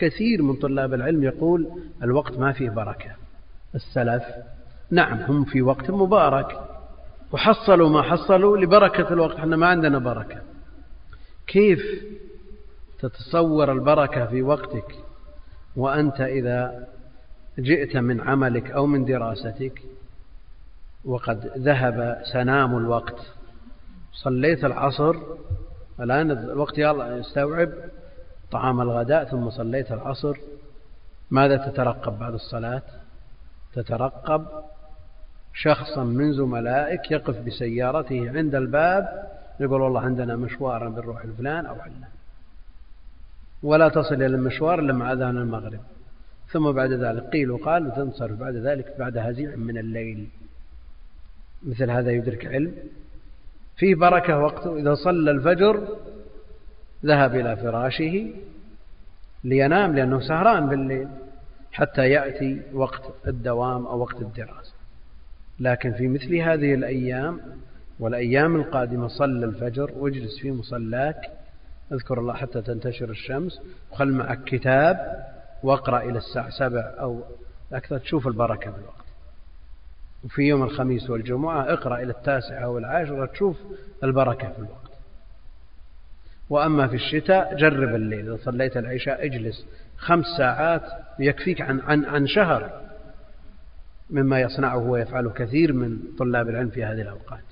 كثير من طلاب العلم يقول الوقت ما فيه بركة. السلف نعم هم في وقت مبارك. وحصلوا ما حصلوا لبركة الوقت إحنا ما عندنا بركة. كيف تتصور البركة في وقتك؟ وأنت إذا جئت من عملك أو من دراستك وقد ذهب سنام الوقت. صليت العصر الآن الوقت يلا يستوعب. طعام الغداء ثم صليت العصر. ماذا تترقب بعد الصلاة؟ تترقب شخصا من زملائك يقف بسيارته عند الباب يقول والله عندنا مشوار بنروح لفلان أو علان ولا تصل إلى المشوار إلا مع أذان المغرب. ثم بعد ذلك قيل وقال وتنصرف بعد ذلك بعد هزيع من الليل. مثل هذا يدرك علم. فيه بركة وقته إذا صلى الفجر ذهب إلى فراشه لينام لأنه سهران بالليل حتى يأتي وقت الدوام أو وقت الدراسة. لكن في مثل هذه الأيام والأيام القادمة صلى الفجر واجلس في مصلاك أذكر الله حتى تنتشر الشمس وخل معك كتاب واقرأ إلى الساعة سبع أو أكثر تشوف البركة بالوقت. وفي يوم الخميس والجمعة اقرأ إلى التاسعة أو العاشرة تشوف البركة في الوقت وأما في الشتاء جرب الليل. إذا صليت العشاء اجلس خمس ساعات يكفيك عن, عن, عن شهر مما يصنعه ويفعله كثير من طلاب العلم في هذه الأوقات.